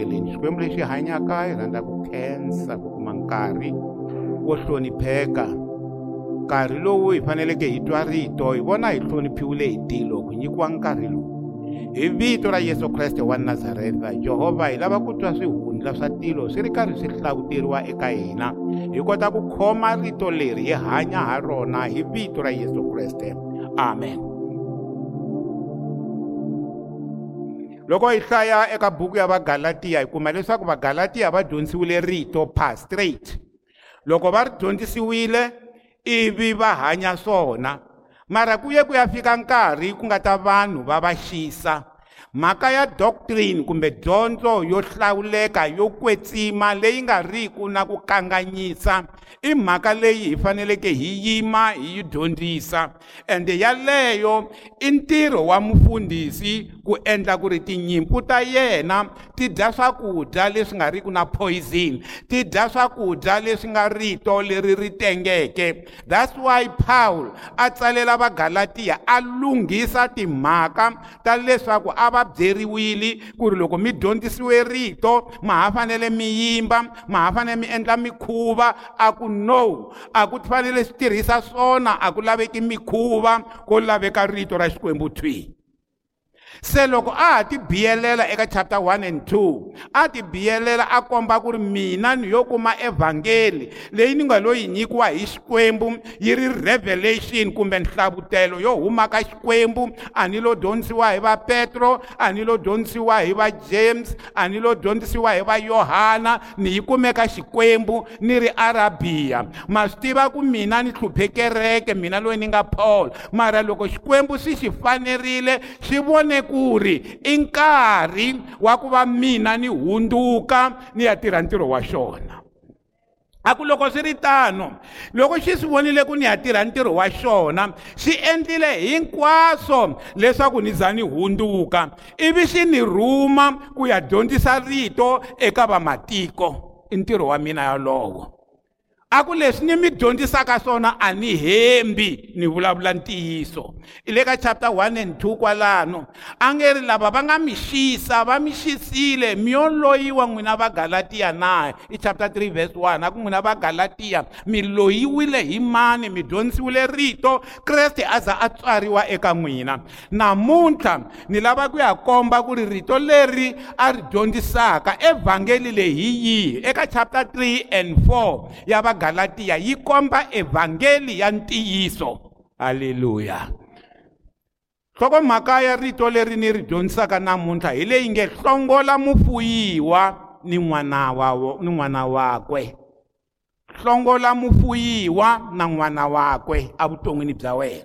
evhangelini xikwembu lexi hanyaka hi rhandza ku khensa ku kuma nkarhi wo hlonipheka nkarhi lowu hi faneleke hi twa rito hi vona hi hloniphiwile hi tilo ku nyikiwa nkarhi lowu hi vito ra yesu kreste wa nazareta jehovha hi lava ku twa swihundla swa tilo swi ri karhi swi hlawuteriwa eka hina hi kota ku khoma rito leri hi hanya ha rona hi vito ra yesu kreste amen loko hi hlaya eka buku ya vagalatiya hi kuma leswaku vagalatiya va dyondzisiwile rito pastrat loko va ri dyondzisiwile ivi va hanya swona mara ku ye ku ya fika nkarhi ku nga ta vanhu va va xisa mhaka ya doctrine kumbe dyondzo yo hlawuleka yo kwetsima leyi nga riki na ku kanganyisa i mhaka leyi hi faneleke hi yima hi yi dyondzisa ende yaleyo i ntirho wa mufundhisi ku endla ku ri tinyimpfu ta yena ti dya swakudya leswi nga riki na poison ti dya swakudya leswi nga rito leri ri tengeke that's why paul a tsalela vagalatiya a lunghisa timhaka ta leswaku a va va byeriwile ku ri loko mi dyondzisiwe rito ma ha fanele mi yimba ma ha fanele mi endla mikhuva a ku no a ku fanele swi tirhisa swona a ku laveki mikhuva ko laveka rito ra xikwembu thwini se loko a ha ti biyelela eka chapter 1 and 2 a ti biyelela a komba ku ri mina ni yo kuma evhangeli leyi ni nga lo yi nyikiwa hi xikwembu yi ri revelation kumbe nhlavutelo yo huma ka xikwembu a ni lo dyondzisiwa hi va petro a ni lo dyondzisiwa hi va james a ni lo dyondzisiwa hi va yohana ni yi kumeka xikwembu ni ri arabiya ma swi tiva ku mina ni hluphe kereke mina loyi ni nga paul mara loko xikwembu xi xi fanerile xi vone kuri i nkarhi wa ku va mina ni hunduka ni ya tirha ntirho wa xona a ku loko swi ri tano loko xi swi vonile ku ni ya tirha ntirho wa xona xi endlile hinkwaswo leswaku ni za ni hunduka ivi xi ni rhuma ku ya dyondzisa rito eka vamatiko i ntirho wa mina yalowo a ku leswi ni mi dyondzisaka swona a ni hembi ni vulavula ntiyiso i le ka chapta 1 and 2 kwalano a nge ri lava va nga mi xisa va mi xisile mi yo loyiwa n'wina vagalatiya na i chapta 3 vhes 1 a ku n'wina vagalatiya mi loyiwile hi mani mi dyondzisiwile rito kreste a za a tswariwa eka n'wina namuntlha ni lava ku ya komba ku ri rito leri a ri dyondzisaka evhangeli leyi hi yihi eka chapta 3 and 4 ya Galatiya yi komba evhangeli ya ntiyiso haleluya nhlokomhaka ya rito leri ni ri dyondzisaka namuntlha hi leyi nge hlongola mufuyiwa ni n'wana wa ni n'wana wakwe hlongola mufuyiwa na n'wana wakwe evuton'wini bya wena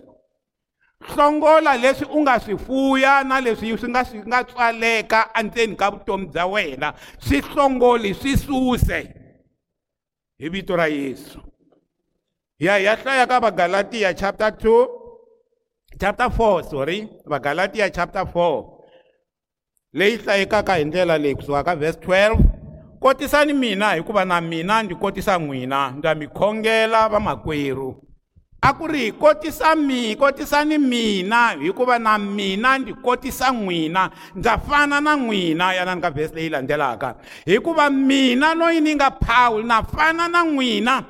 hlongola leswi u nga swi fuya na leswi swi nga swi nga tswaleka endzeni ka vutomi bya wena swi hlongoli swi suse hi vito ra yesu ya hi ya hlaya ka vagalatiya chapter 2 chapter 4 sorry vagalatiya chapter 4 leyi hlayekaka hi ndlela leyi kusuka ka verse 12 kotisani mina hikuva na mina ndzi kotisa n'wina ndza mi khongela vamakwerhu a ku ri hi kotisa mi kotisani mina hikuva na mina ndzi kotisa n'wina ndza fana na n'wina yana ni ka vhesi leyi landzelaka hikuva mina loyi ni nga phawuli na fana na n'wina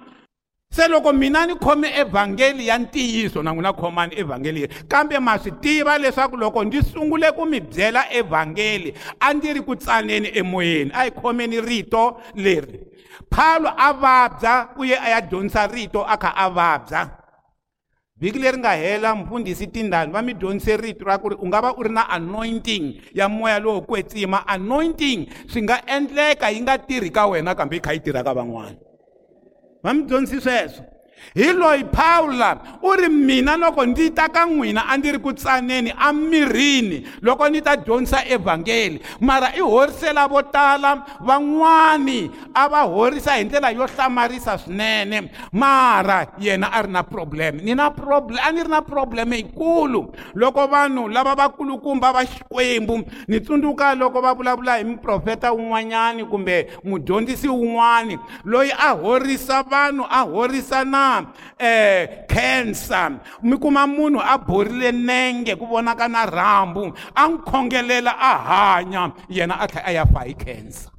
se loko mina ni khome evhangeli ya ntiyiso na n'wina khomani evhangeli leri kambe ma swi tiva leswaku loko ndzi sungule ku mi byela evhangeli a ndzi ri ku tsaneni emoyeni a hi khomeni rito leri phawulo a vabya ku ye a ya dyondzisa rito a kha a vabya vhiki leri nga hela mufundhisi tindhani va mi dyondzise rito ra ku ri u nga va u ri na anointing ya moya lowo kwetsima anointing swi nga endleka yi nga tirhi ka wena kambe yi kha yi tirha ka van'wana va mi dyondzisi sweswo hi loyi phawula u ri mina loko ndzi ta ka n'wina a ndzi ri ku tsaneni amirini loko ndzi ta dyondzisa evhangeli mara i horisela vo tala van'wani a va horisa hi ndlela yo hlamarisa swinene mara yena a ri na problem ni na problem a ni ri na problem e yikulu loko vanhu lava vakulukumba va xikwembu ni tsundzuka loko va vulavula hi muprofeta wun'wanyani kumbe mudyondzisi wun'wani loyi a horisa vanhu a horisa na kuma eh cancer mi kuma munhu a borile nenge ku vonaka na rhambu a n'wi khongelela a hanya yena a tlhela a ya fa hi cancer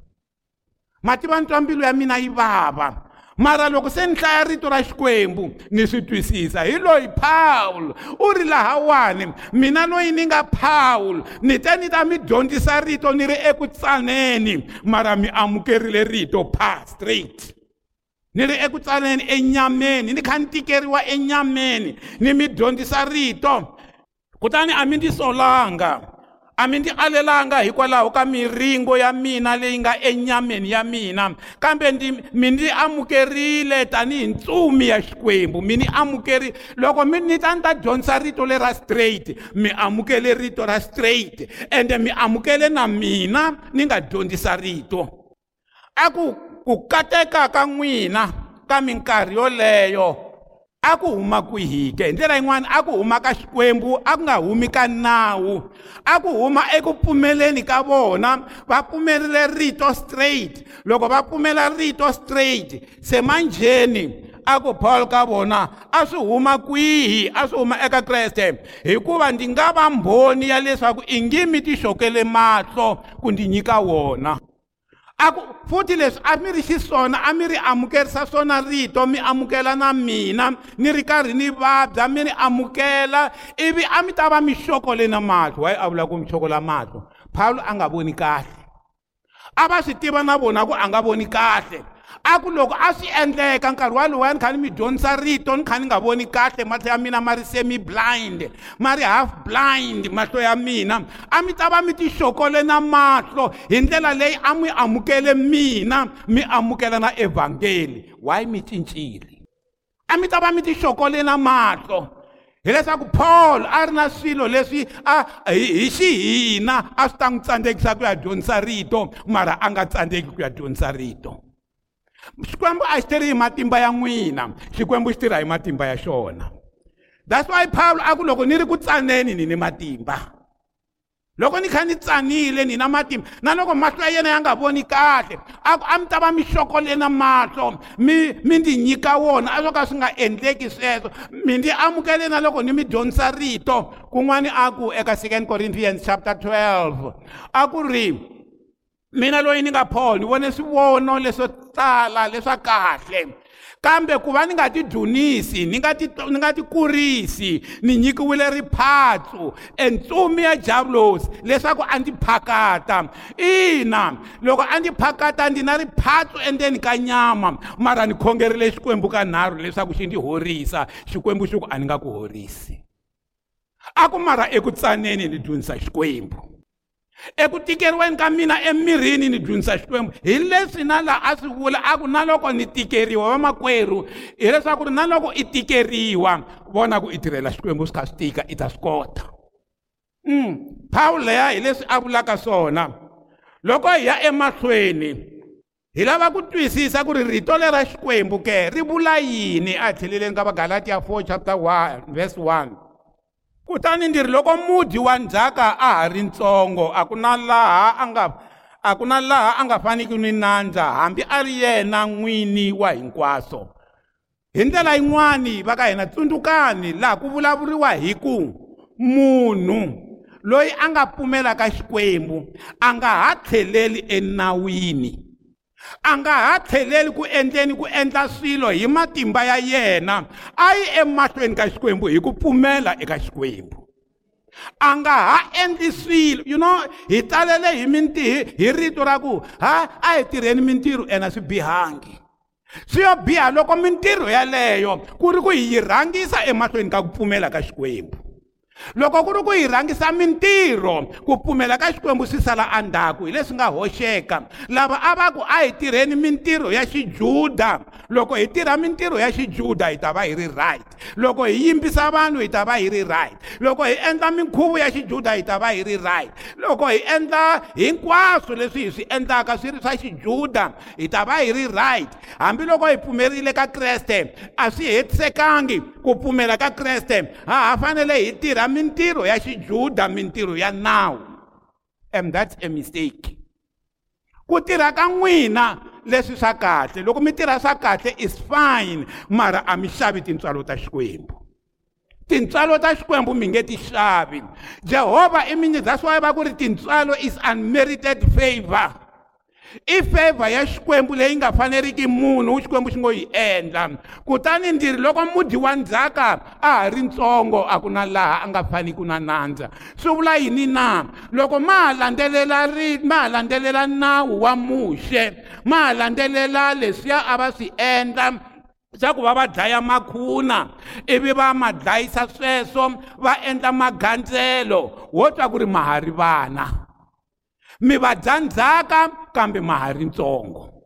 ma tiva ni twa mbilu ya mina yi vava mara loko se ni hlaya rito ra xikwembu ni swi twisisa hi loyi pawulo u ri lahawani mina loyi ni nga pawulo ni te ni ta mi dyondzisa rito ni ri eku tsaneni mara mi amukerile rito pastrate ni ri eku tsaleni enyameni ni kha ni tikeriwa enyameni ni mi dyondzisa rito kutani a mi ni solanga a mi ndzi alelanga hikwalaho ka miringo ya mina leyi nga enyameni ya mina kambe ndi mi ndzi amukerile tanihi ntsumi ya xikwembu mi ni amukerile loko mi ni ta ni ta dyondzisa rito le ra straight mi amukele rito ra straight ende mi amukele na mina ni nga dyondzisa rito a ku ku kateka ka n'wina ka minkarhi yoleyo a ku huma kwihike hi ndlela yin'wana a ku huma ka xikwembu a ku nga humi ka nawu a ku huma eku pfumeleni ka vona va pfumerile rito straight loko va pfumela rito straight se manjheni a ku paul ka vona a swi huma kwihi a swi huma eka kreste hikuva ndzi nga va mbhoni ya leswaku i nge mi ti xokele mahlo ku ndzi nyika wona a ku futhi leswi a mi ri xiswona a mi ri amukerisa swona rito mi amukela na mina ni ri karhi ni vabya mi ni amukela ivi a mi ta va mi xokole na mahlo wayi a vula ku mi xokola mahlo phawulo a nga voni kahle a va swi tiva na vona ku a nga voni kahle a ku loko a swi endleka nkarhi waluwa ni kha ni mi dyondzisa rito ni kha ni nga voni kahle mahlo ya mina ma ri semi blind ma ri half blind mahlo ya mina a mi ta va mi tixokole na mahlo hi ndlela leyi a mi amukele mina mi amukela na evhangeli why mi cincile a mi ta va mi tixokole na mahlo hileswaku paul a ri na swilo leswi a hi xihina a swi ta n'wi tsandzekisa ku ya dyondzisa rito mara a nga tsandzeki ku ya dyondzisa rito xikwembu a xi tirhi hi matimba ya n'wina xikwembu xi tirha hi matimba ya xona that's why pawulo a ku loko ni ri ku tsaneni ni ni matimba loko ni kha ni tsanile ni na matimba na loko mahlo ya yena ya nga voni kahle a ku a mi ta va mi xokole na mahlo mi mi ndzi nyika wona a swo ka swi nga endleki sweswo mi ndzi amukele na loko ni mi dyondzisa rito kun'wani a ku eka second corinthians chapter 12 a ku ri mina loyi ni nga paul ni vone swivono leswo tala leswa kahle kambe ku va ni nga ti dzunisi ni nga ti ni nga ti kurisi ni nyikiwile riphatsu entsumi ya javulosi leswaku a ndzi phakata ina loko a ndzi phakata ndzi na riphatsu endzeni ka nyama mara ni khongerile xikwembu ka nharhu leswaku xi ndzi horisa xikwembu xi ku a ni nga ku horisi a ku mara eku tsaneni ni dyondzisa xikwembu eku tikeriweni ka mina emirini ni dzunisa xikwembu hi leswi na laha a swi vula a ku na loko ni tikeriwa vamakwerhu hileswaku ri na loko i tikeriwa vona ku i tirhela xikwembu swi kha swi tika i ta swi kota um mm, phawuleya hi leswi a vulaka swona loko hi ya emahlweni hi lava ku twisisa ku ri rito lera xikwembu ke ri vula yini a hi tlheleleni ka vagalatiya 4 chapter 1 verse 1 kutani ndiri loko mudyi wa ndzhaka a ha ri ntsongo a ku na laha a nga a ku na laha a nga faniki ni nandza hambi a ri yena n'wini wa hinkwaswo hi ndlela yin'wani va ka hina tsundzukani laha ku vulavuriwa hi ku munhu loyi a nga pfumelaka xikwembu a nga ha tlheleli enawini e a nga ha tlheleli ku endleni ku endla swilo hi matimba ya yena a yi emahlweni ka xikwembu hi ku pfumela eka xikwembu a nga ha endli swilo you know hi talele hi mintirho hi rito ra ku ha a hi tirheni mintirho ena swi bihangi swi yo biha loko mintirho yeleyo ku ri ku hi yi rhangisa emahlweni ka ku pfumela ka xikwembu loko ku ri ku hi rhangisa mintirho ku pfumela ka xikwembu swi sala andzhaku hi leswi nga hoxeka lava a va ku a hi tirheni mintirho ya xijuda loko hi tirha mintirho ya xijuda hi ta va hi ri right loko hi yimbisa vanhu hi ta va hi ri right loko hi endla minkhuvo ya xijuda hi ta va hi ri right loko hi endla hinkwaswo leswi hi swi endlaka swi ri swa xijuda hi ta va hi ri right hambiloko hi pfumerile ka kreste a swi hetisekangi ku pfumela ka kreste ha ha fanele hi tirha mintirho ya xijuda mintirho ya nawu and that's a mistake ku tirha ka n'wina leswi swa kahle loko mi tirha swa kahle is fine mara a mi xavi tintswalo ta xikwembu tintswalo ta xikwembu mi nge ti xavi jehovha i minyi that's wy va ku ri tintswalo is unmerited favor i favor ya xikwembu leyi nga faneriki munhu wu xikwembu xi ngo yi endla kutani ndziri loko mudyi wa ndzhaka a ha ri ntsongo a ku na laha a nga fani ku na nandza swi vula yini na loko ma ha landzelela ri ma ha landzelela nawu wa muxe ma ha landzelela leswiya a va swi endla xa ku va va dlaya makhuna ivi va ma dlayisa sweswo va endla magandzelo wo twa ku ri ma ha ri vana mi va dzandzaka kambe mahari ntsongo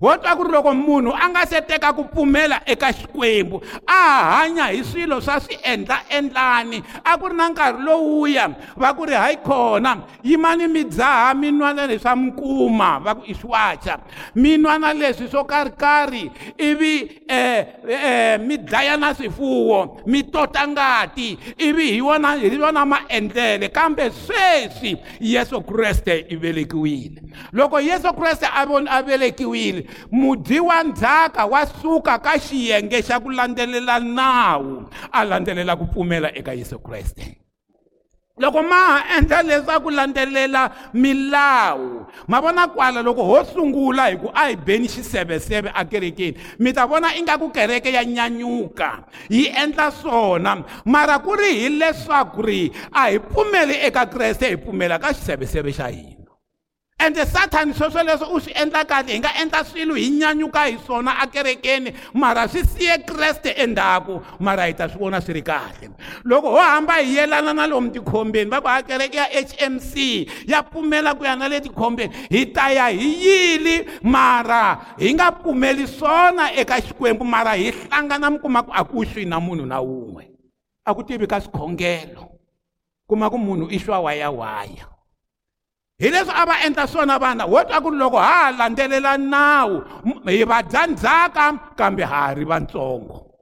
wo twa ku ri loko munhu a nga se teka ku pfumela eka xikwembu a hanya hi swilo swa swiendlaendlani a ku ri na nkarhi lowuya va ku ri hayi khona yimani mi dzaha mi nwa na leswa mikuma va ku i swiwacha mi nwa na leswi swo karhikarhi ivi um mi dlaya na swifuwo mi tota ngati ivi hi wona hi wona maendlele kambe sweswi yesu kreste i velekiwile loko yesu kreste a velekiwile tirhile mudyi wa ndzhaka wa suka ka xiyenge xa ku landzelela nawu a landzelela ku pfumela eka yesu kreste loko ma ha endla leswaku landzelela milawu ma vona kwala loko ho sungula hi ku a hi beni xiseveseve akerekeni mi ta vona ingaku kereke ya nyanyuka yi endla swona mara ku ri hileswaku ri a hi pfumeli eka kreste hi pfumela ka xiseveseve xa hina ende sathani swo sweleswo u swi endlakani hi nga endla swilo hi nyanyuka hi swona akerekeni mara swi siye kreste endzhaku mara hi ta swi vona swi ri kahle loko ho hamba hi yelana na lomu tikhombeni va ku akereke ya hmc ya pfumela ku ya na le tikhombeni hi ta ya hi yili mara hi nga pfumeli swona eka xikwembu mara hi hlangana mi kuma ku a ku swi na munhu na wun'we a ku tivi ka swikhongelo kuma ku munhu i xwa wayawaya hi leswi a va endla swona vana wo twa ku loko ha ha landzelela nawu hi va dzandzaka kambe ha ha ri vantsongo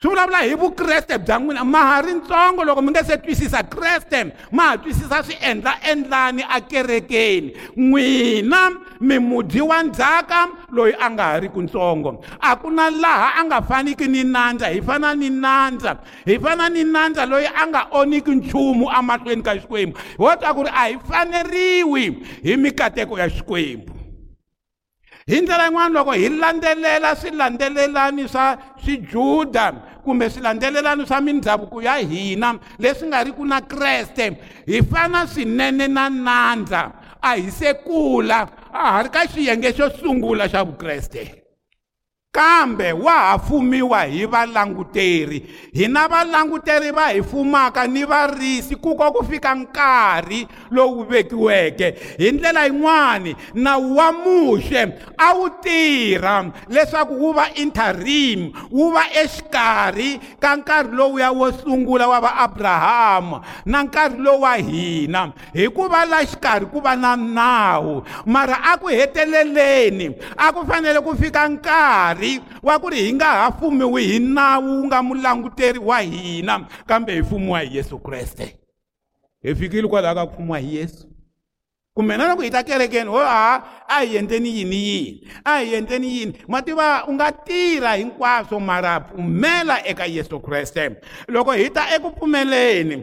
swi vulavula hi vukreste bya n'wina ma ha ri ntsongo loko mi nga se twisisa kreste ma ha twisisa swiendlaendlani akerekeni n'wina mimudyi wa ndzhaka loyi a nga ha ri ku ntsongo a ku na laha a nga faniki ni nandza hi fana ni nandza hi fana ni nandza loyi a nga onhiki nchumu emahlweni ka xikwembu hi wo twa ku ri a hi faneriwi hi mikateko ya xikwembu hi ndlela yin'wana loko hi landzelela swilandzelelani swa swijuda kumbe swilandzelelani swa mindhavuko ya hina leswi nga ri ku na kreste hi fana swinene na nandza a hi se kula a ha ri ka xiyenge xo sungula xa vukreste kambe wa ha fumiwa hi valanguteri hina valanguteri va hi fumaka ni varisi ku ka ku fika nkarhi lowu vekiweke hi ndlela yin'wani nawu wa muxe a wu tirha leswaku wu va interim wu va exikarhi ka nkarhi lowuya wo sungula wa vaaburahamu na nkarhi lowu wa hina hi ku va la xikarhi ku va na nawu mara a ku heteleleni a ku fanele ku fika nkarhi nkarhi wa ku ri hi nga ha fumiwi hi nawu wu nga mulanguteri wa hina kambe hi fumiwa hi yesu kreste hi fikile kwalaa ka ku fumiwa hi yesu kumbe na loko hi ta kerekeni ho haha a hi endleni yini yini a hi endleni yini mativa u nga tirha hinkwaswo mara pfumela eka yesu kreste loko hi ta eku pfumeleni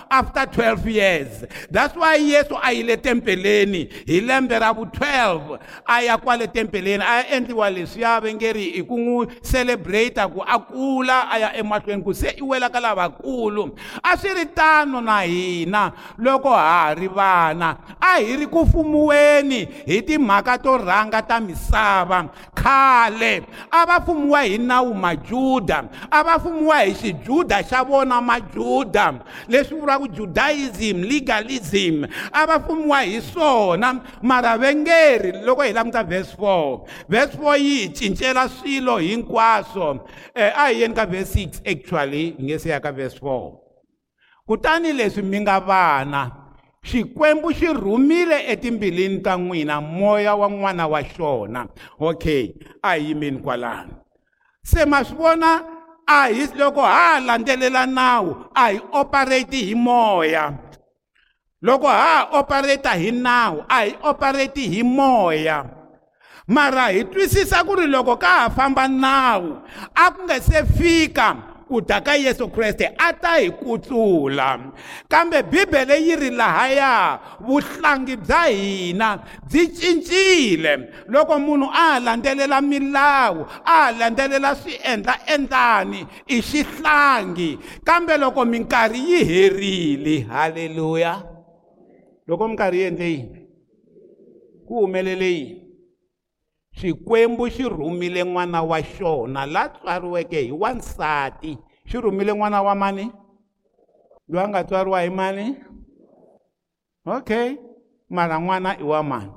after 12 years that's why yesu a yi le tempeleni hi lembe ra vu-12 a ya kwale tempeleni a ya endliwa leswiya vengeri i ku n'wi celebrata ku a kula a ya emahlweni ku se i wela ka lavakulu a swi ri tano na hina loko ha ha ri vana a hi hi ri ku fumiweni hi timhaka to rhanga ta misava khale a va fumiwa hi nawu majuda a va fumiwa hi xijuda xa vona majuda leswi vulaka judaism legalism a va fumiwa hi swona mara vengeri loko hi languta vhesi 4 vhesi 4 yi hi cincela swilo hinkwaswo um a hi yeni ka vhesi 6 actually hi nge se ya ka vhesi 4 kutani leswi mi nga vana xikwembu xi rhumile etimbilwini ta n'wina moya wa n'wana wa xona okay a hi yimeni kwalano se ma swi vona a hi loko ha ha landzelela nawu a hi operate hi moya loko ha ha operate hi nawu a hi operate hi moya mara hi twisisa ku ri loko ka ha famba nawu a ku nge se fika ku ta ka yesu kreste a ta hi kutsula kambe bibele yi ri lahaya vuhlangi bya hina byi cincile loko munhu a ha landzelela milawu a ha landzelela swiendlaendlani i xihlangi kambe loko minkarhi yi herile haleluya loko minkarhi yi endle yini ku humelele yini xikwembu xi rhumile n'wana wa xona laha tswariweke hi wansati xi rhumile n'wana wa mani loyi a nga tswariwa hi mani okay mara n'wana i wa mani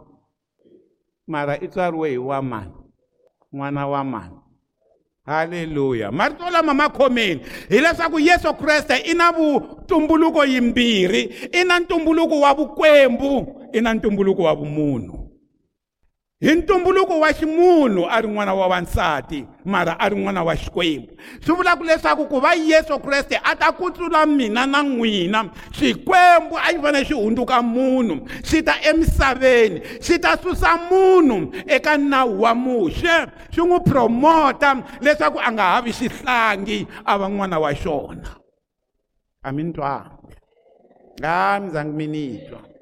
mara i tswariwe hi wa mani n'wana wa mani haleluya marito lama ma khomeni hileswaku yesu kreste i na vutumbuluko yimbirhi i na ntumbuluko wa vukwembu i na ntumbuluko wa vumunhu hi ntumbuluko wa ximunhu a ri n'wana wa wansati mara a ri n'wana wa xikwembu swi vulaka leswaku ku va yesu kreste a ta kutlula mina na n'wina xikwembu a xi fanele xi hundzuka munhu xi ta emisaveni xi ta susa munhu eka nawu wa muxe xi n'wi promota leswaku a nga ha vi xihlangi a va n'wana wa xona a mi ni twana nga mi zangi mi ni twa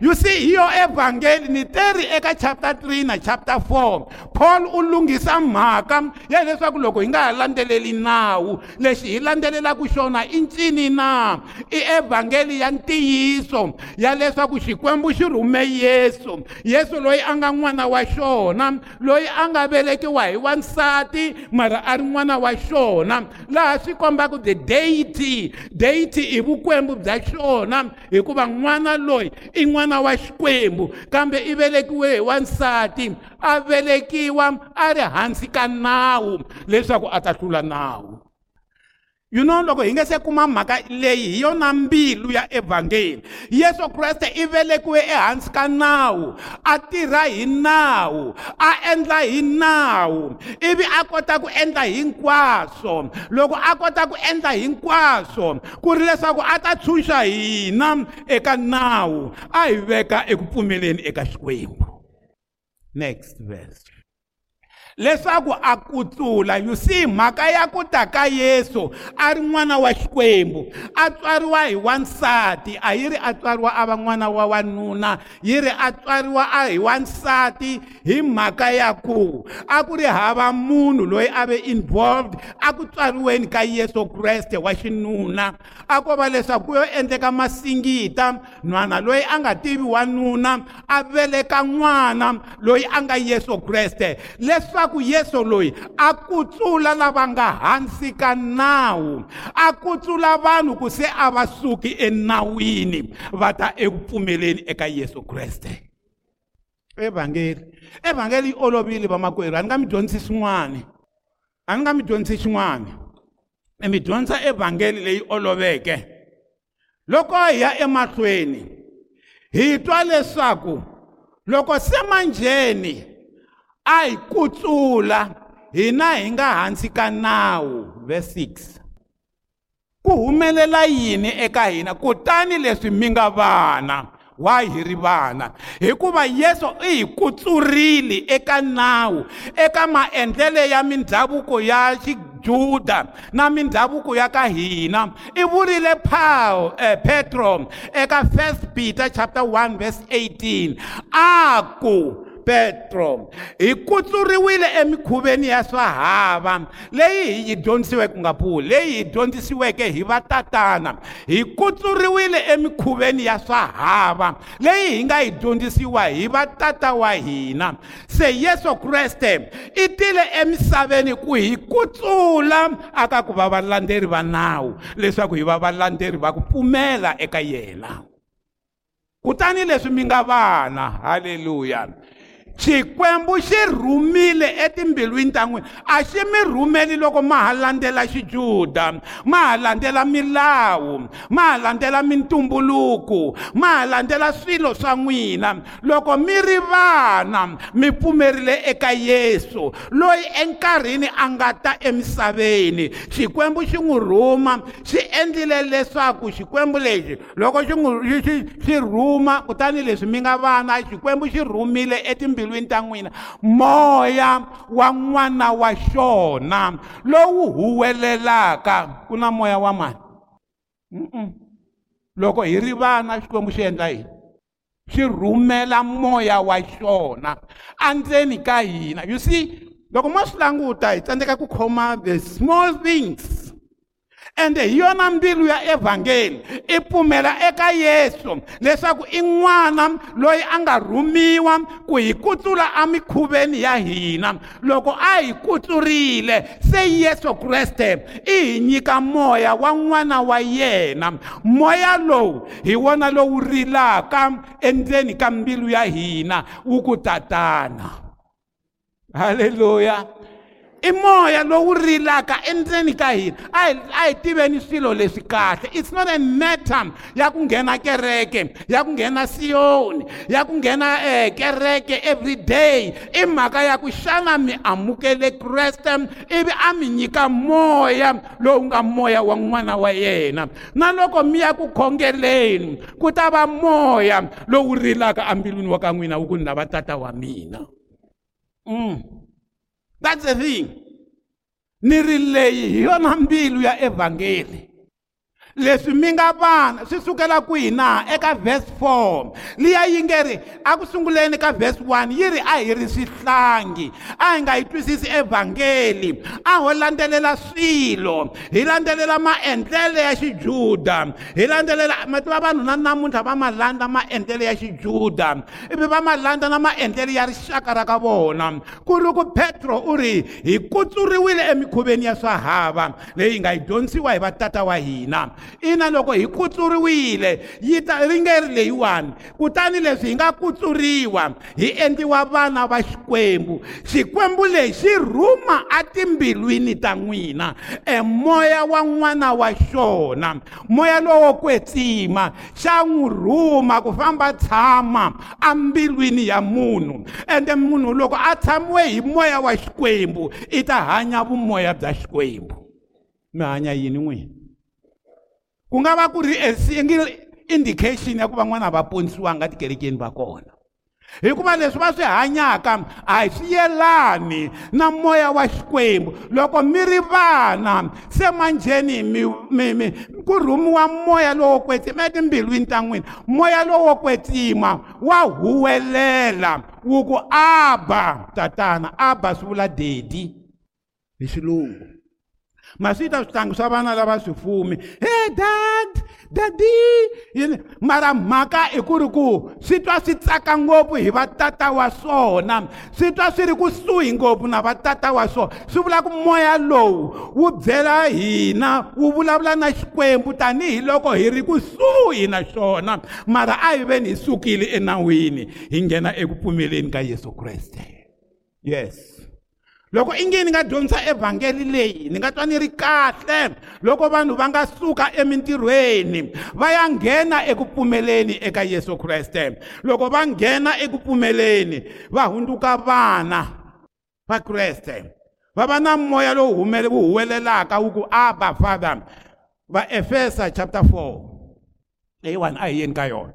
you see hiyo evhangeli ni teri eka chapter 3 na chapter 4 paul u lunghisa mhaka ya leswaku loko hi nga ha landzeleli nawu lexi hi landzelelaka xona i ncini na i evhangeli ya ntiyiso ya leswaku xikwembu xi rhume yesu yesu loyi a nga n'wana wa xona loyi a nga velekiwa hi wansati mara a ri n'wana wa xona laha swi kombaka the deity deity i vukwembu bya xona hikuva n'wana loyi i n'wana n'wana wa xikwembu kambe i velekiwe hi wansati a velekiwa a ri hansi ka nawu leswaku a ta hlula nawu you know loko hi nge se kuma mhaka leyi hi yona mbilu ya evhangeli yesu kreste i velekiwe ehansi ka nawu a tirha hi nawu a endla hi nawu ivi a kota ku endla hinkwaswo loko a kota ku endla hinkwaswo ku ri leswaku a ta tshunxa hina eka nawu a hi veka eku pfumeleni eka xikwembu next verse leswaku a kutsula you see mhaka ya ku ta ka yesu a ri n'wana wa xikwembu a tswariwa hi wansati a yi ri a tswariwa a va n'wana wa wanuna yi ri a tswariwa a hi wansati hi mhaka ya ku a ku ri hava munhu loyi a ve involved a ku tswariweni ka yesu kreste wa xinuna a ko va leswaku ku yo endleka masingita nhwana loyi a nga tivi wanuna a veleka n'wana loyi a nga yesu kreste leswa ta ku yesu loyi a kutsula lava nga hansi ka nawu a kutsula vanhu ku se a va suki enawini va ta eku pfumeleni eka yesu kreste evhangeli evhangeli yi olovile vamakwerhu a ni nga mi dyondzisi swin'wani a ni nga mi dyondzisi xin'wani e mi dyondza evhangeli leyi oloveke loko hi ya emahlweni hi twa leswaku loko se manjheni a hi kutsula hina hi nga hansi ka nawu verse 6 ku humelela yini eka hina kutani leswi mi nga vana why hi ri vana hikuva yesu i hi kutsurile eka nawu eka maendlelo ya mindhavuko ya xijuda na mindhavuko ya ka hina i vurile paul eh, petro eka 1 peter chapter 1 verse 18 a ku petro hi ku tsuriwile emikhuveni ya swa hava leyi hi yi dyondzisiweke nga pfuli leyi hi dyondzisiweke hi vatatana hi ku tsuriwile emikhuveni ya swa hava leyi hi nga yi dyondzisiwa hi vatata wa hina se yesu kreste i tile emisaveni ku hi ku tsula aka ku va valandzeri va nawu leswaku hi va valandzeri va ku pfumela eka yena kutani leswi mi nga vana haleluya xikwembu xi rhumile etimbilwini ta n'wina a xi mi rhumeli loko ma ha landzela xijuda ma ha landzela milawu ma ha landzela mintumbuluko ma ha landzela swilo swa n'wina loko mi ri vana mi pfumerile eka yesu loyi enkarhini a nga ta emisaveni xikwembu xi n'wi rhuma xi endlile leswaku xikwembu lexi loko xi n'wi xi xi rhuma kutani leswi mi nga vana xikwembu xi rhumile etimbilwini timbilwini ta n'wina moya wa n'wana wa xona lowu huwelelaka ku na moya wa mani u loko hi ri vana xikwembu xi endla yini xi rhumela moya wa xona andzeni ka hina you see loko ma swi languta hi tsandzeka ku khoma the small things ende hi yona mbilu ya evhangeli i pfumela eka yesu leswaku i n'wana loyi a nga rhumiwa ku hi kutsula emikhuveni ya hina loko a hi kutsurile se yesu kreste i hi nyika moya wa n'wana wa yena moya lowu hi wona lowu rilaka endzeni ka mbilu ya hina wu ku tatana haleluya i moya lowu rilaka endzeni ka hina a hi a hi tiveni swilo leswi kahle it's not a matter ya ku nghena kereke ya ku nghena siyoni ya ku nghena eh, kereke every day i mhaka ya ku xana mi amukele kreste ivi a mi nyika moya lowu nga moya wa n'wana wa yena na loko mi ya ku khongeleni ku ta va moya lowu rilaka ambilwini wa ka n'wina wu ku ni lava tata wa mina mm. That's the thing. Ni relay hi yona mbilu ya evhangeli. leswi mi nga vana swi sukela kwihi na eka vhesi 4 liya yi nge ri aku sunguleni ka vhesi 1 yi ri a hi ri swihlangi a hi nga yi twisisi evhangeli a ho landzelela swilo hi landzelela maendlelo ya xijuda hi landzelela mi tiva vanhu na namuntlha va ma landza maendlelo ya xijuda ivi va ma landza na maendlelo ya rixaka ra ka vona ku ri ku petro u ri hi kutsuriwile emikhuveni ya swahava leyi hi nga yi dyondzisiwa hi vatata wa hina ina loko hi kutsuriwile yi ta ri nge ri leyiwani kutani leswi hi nga kutsuriwa hi endliwa vana va xikwembu xikwembu lexi rhuma atimbilwini ta n'wina e moya wa n'wana wa xona moya lowo kwetsima xa n'wi rhuma ku famba tshama ambilwini ya munhu ende munhu loko a tshamiwe hi moya wa xikwembu i ta hanya vumoya bya xikwembu mi hanya yini n'wina ku nga va ku ri a eh, single indication ya ku va n'wana va ponisiwanga tikerekeni va kona hikuva leswi va swi hanyaka a swi yelani na moya wa xikwembu loko mi ri vana se manjheni mi mi mi ku rhumiwa moya lowo kwetsima etimbilwini ta n'wina moya lowo kwetsima wa huwelela wu ku aba tatana aba swi vula dedi hi xilungu maswi ta switlangi swa vana lava swifumi he dad dadi mara mhaka i ku ri ku swi twa swi tsaka ngopfu hi vatata wa swona swi twa swi ri kusuhi ngopfu na vatata wa swona swi vula moya lowu wu byela hina wu vulavula na xikwembu tanihiloko hi ri kusuhi na xona mara a hi veni hi sukile enawini hi nghena eku ka yesu kreste yes loko i nge ni nga dyondzisa evhangeli leyi ni nga twa ni ri kahle loko vanhu va nga suka emintirhweni va ya nghena eku pfumeleni eka yesu kreste loko va nghena eku pfumeleni va hundzuka vana va kreste va va na moya lowu humele wu huwelelaka wu ku aba father va efesa chapter 4 leyiwani a hi yeni ka yona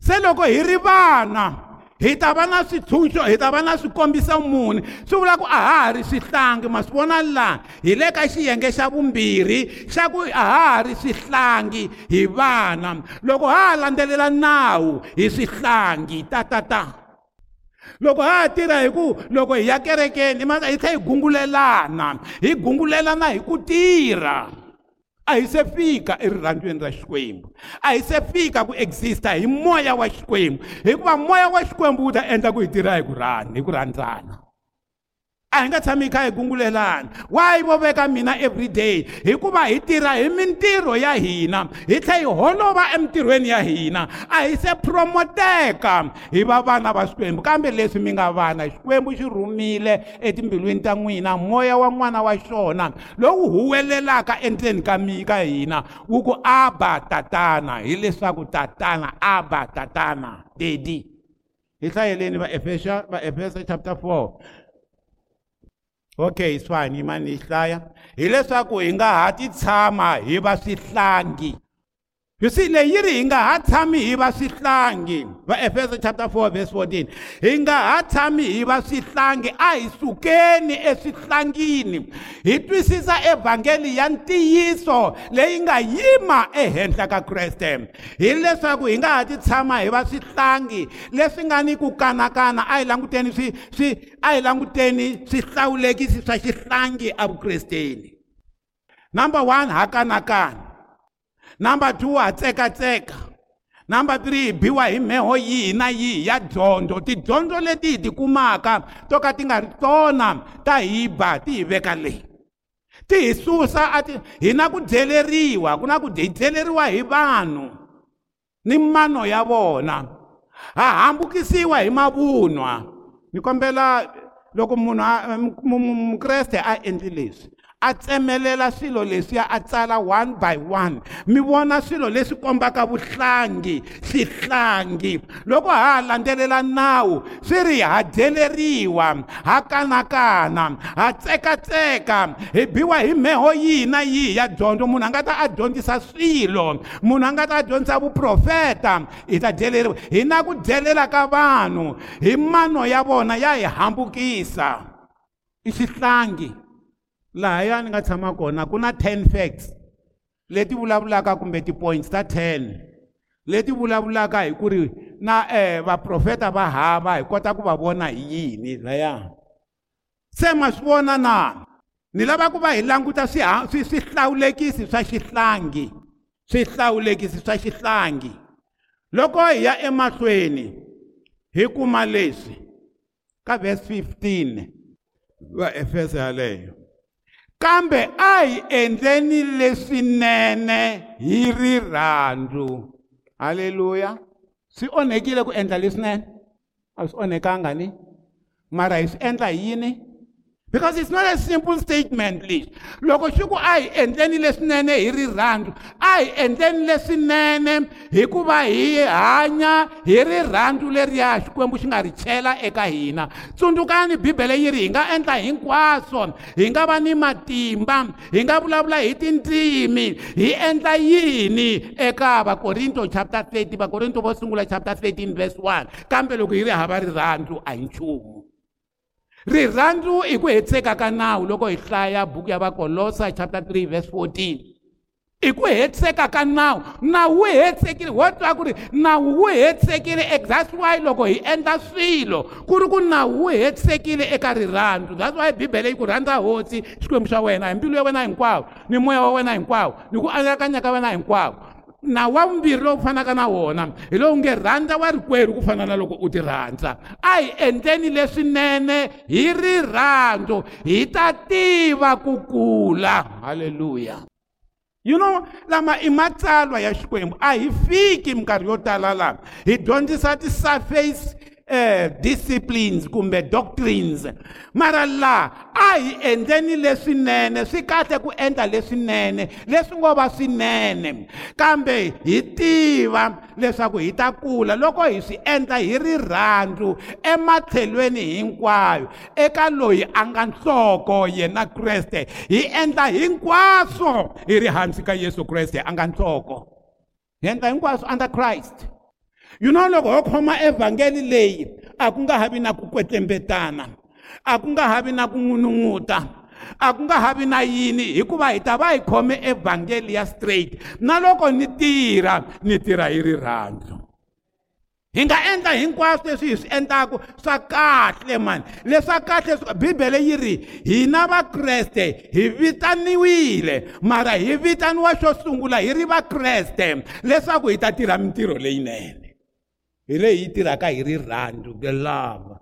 se loko hi ri vana hi ta va na switshunxo hi ta va na swikombiso mune swi vula ku a ha ha ri swihlangi ma swi vona laha hi le ka xiyenge xa vumbirhi xa ku a ha ha ri swihlangi hi vana loko ha ha landzelela nawu hi swihlangi tatata loko ha ha tirha hi ku loko hi ya kerekeni hi tlhela hi gungulelana hi gungulelana hi ku tirha a hi se fika erirhandzweni ra xikwembu a hi se fika ku exista hi moya wa xikwembu hikuva moya wa xikwembu wu ta endla ku hi tirha hi ku rani hi ku rhandzana a hi nga tshami hi kha hi gungulelana why vo veka mina everyday hikuva hi tirha hi mintirho ya hina hi tlhe hi holova emintirhweni ya hina a hi se promoteka hi va vana va xikwembu kambe leswi mi nga vana xikwembu xi rhumile etimbilwini ta n'wina moya wa n'wana wa xona lowu huwelelaka endzeni ka mi ka hina wu ku aba tatana hileswaku tatana aba tatana dedi hi hlayeleni va efesa va efesa chapter 4 okay swihanyimani hi hlaya hileswaku hi nga ha ti tshama hi va swihlangi You see leyi yi ri hi nga ha tshami hi va swihlangi va Efeso chapter 4 verse 14 hi nga ha tshami hi va swihlangi a hi sukeni eswihlangini hi twisisa evhangeli ya ntiyiso leyi nga yima ehenhla ka Kreste hileswaku hi nga ha ti tshama hi va swihlangi leswi nga ni ku kanakana a hi languteni swi swi a hi languteni swihlawulekisi swa xihlangi avukresteni number one ha kanakana number two ha tsekatseka number three hi biwa hi mheho yihi na yihi ya dyondzo tidyondzo leti hi ti kumaka to ka ti nga ri tona ta hi ba ti hi veka leyi ti hi susa a ti hi na ku dyeleriwa ku na ku hi dyeleriwa hi vanhu ni mano ya vona ha hambukisiwa hi mavunwa ni kombela loko munhu mukreste a endli leswi a tsemelela swilo leswiya a tsala one by one mi vona swilo leswi kombaka vuhlangi xihlangi loko ha ha landzelela nawu swi ri ha dyeleriwa ha kanakana ha tsekatseka hi biwa hi mheho yihi na yihi ya dyondzo munhu a nga ta a dyondzisa swilo munhu a nga ta a dyondzisa vuprofeta hi ta dyeleriwa hi na ku dyelela ka vanhu hi mano ya vona ya hi hambukisa i xihlangi lahaya ni nga tshama kona ku na ten facts leti vulavulaka kumbe ti-points ta ten leti vulavulaka hi ku ri na um vaprofeta va hava hi kota ku va vona hi yini laya se ma swi vona na ni lava ku va hi languta swi swihlawulekisi swa xihlangi swihlawulekisi swa xihlangi loko hi ya emahlweni hi kuma leswi ka vhesi 15 va efeso yaleyo kambe a hi endleni leswinene hi rirhandzu halleluya swi onhekile ku endla leswinene a swi onhekanga ni mara hi swi endla hi yini because it's not a simple statement lexi loko xi ku a hi endleni leswinene hi rirhandzu a hi endleni leswinene hikuva hi hanya hi rirhandzu leriya xikwembu xi nga ri chela eka hina tsundzukani bibele yi ri hi nga endla hinkwaswo hi nga va ni matimba hi nga vulavula hi tindzimi hi endla yini eka vakorinto chapter 30 vakorinto vo sungula chapter 13 verse 1 kambe loko hi ri hava rirhandzu a hi nchumu rirhandzu i ku hetiseka ka nawu loko hi hlaya buku ya vakolosa chapter 3 verse 14 i ku hetiseka ka nawu nawu wu hetisekile wo twa ku ri nawu wu hetisekile exactly why loko hi endla swilo ku ri ku nawu wu hetisekile eka rirhandzu that's why bibele yi ku rhandza hosi xikwembu xa wena hi mbilu ya wena hinkwawo ni moya wa wena hinkwawo ni ku anakanya ka wena hinkwawo na wa vumbirhi lowu fanaka na wona hi lowu nge rhandza wa rikwerhu ku fana na loko u ti rhandza a hi endleni leswinene hi rirhandzu hi ta tiva ku kula halleluya you know lama i matsalwa ya xikwembu a hi fiki minkarhi yo tala lama hi dyondzisa ti-surface Eh, disciplines kumbe doctrines mara laha a hi endleni leswinene swi kahle ku endla leswinene leswi ngo va swinene kambe hi tiva leswaku hi ta kula loko hi swi endla hi rirhandzu ematlhelweni hinkwayo eka loyi a nga nhloko yena kreste hi endla hinkwaswo hi ri hansi ka yesu kreste a nga nhloko hi endla hinkwaswo under christ you know loko ho khoma evhangeli leyi a ku nga havi na ku kwetlembetana a ku nga havi na ku n'unun'uta a ku nga havi na yini hikuva hi ta va hi khome evhangeli ya straight na loko ni tirha ni tirha hi rirhandzu hi nga endla hinkwaswo leswi hi swi endlaka swa kahle mani leswa kahle bibele yi ri hina vakreste hi vitaniwile mara hi vitaniwa xo sungula hi ri vakreste leswaku hi ta tirha mintirho leyinene hi le hi tirhaka hi ri rhandu the love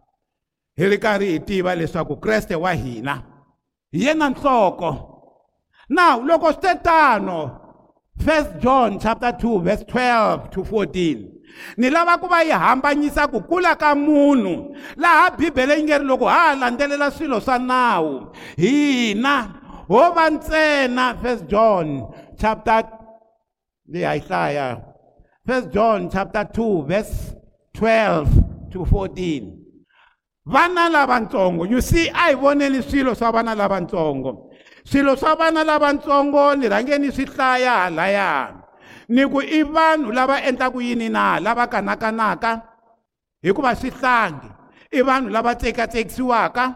hi ri karhi hi tiva leswaku kreste wa hina hi yena nhloko now loko swi te tano 1 john chapter 2 verse 12 to 14 ni lava ku va yi hambanyisa ku kula ka munhu laha bibele yi nge ri loko ha ha landzelela swilo swa nawu hina ho va ntsena first john chapter leyi a yi hlaya first john chapter 2 verse 12 to 14 vana lavantsongo you see a hi voneni swilo swa vana lavantsongo swilo swa vana lavantsongo ni rhangeni swi hlaya halaya ni ku i vanhu lava endlaka yini na lava kanakanaka hikuva swi hlangi i vanhu lava tsekatsekisiwaka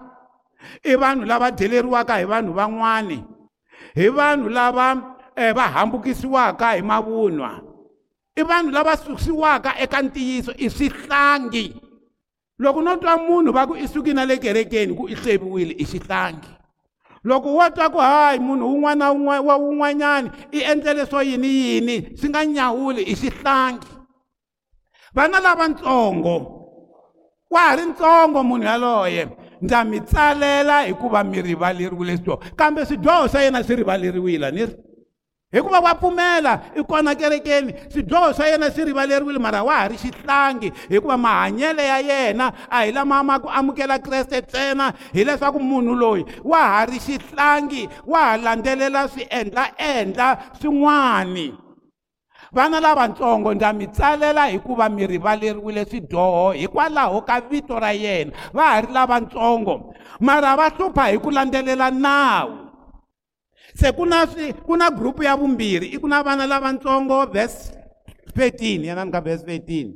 i vanhu lava deleriwaka hi vanhu van'wani hi vanhu lava eh, va hambukisiwaka hi mavunwa eh, i vanhu lava susiwaka eka ntiyiso i swihlangi loko no twa munhu va ku i suki na le kerekeni ku i hleviwile i xihlangi loko wo twa ku hayi munhu wun'wana wa wun'wanyani i endlele swo yini yini swi nga nyawuli i xihlangi vana lavatsongo wa ha ri ntsongo munhu yaloye ndza mi tsalela hikuva mi rivaleriwile swidyoho kambe swidyoho swa yena swi rivaleriwile ni ri hikuva wa pfumela i kona kerekeni swidyoho swa yena swi rivaleriwile mara wa ha ri xihlangi hikuva mahanyelo ya yena a hi lama ma ku amukela kreste ntsena hileswaku munhu loyi wa ha ri xihlangi wa ha landzelela swiendlaendla swin'wani vana lavatsongo ndza mi tsalela hikuva mi rivaleriwile swidyoho hikwalaho ka vito ra yena va ha ri lavatsongo mara va hlupha hi ku landzelela nawu se ku na swi ku na group ya vumbirhi i ku na vana lavatsongo verse 13 yanani ka verse 13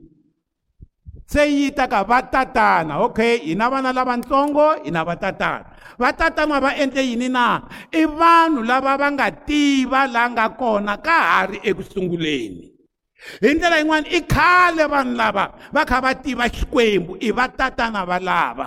se yi ta ka va tatana okay hi na vana lavatsongo hi na va tatana va tatana va endle yini na i vanhu lava va nga tiva laha nga kona ka ha ri ekusunguleni hi ndlela yin'wana i khale vanhu lava va kha va tiva xikwembu i va tatana valava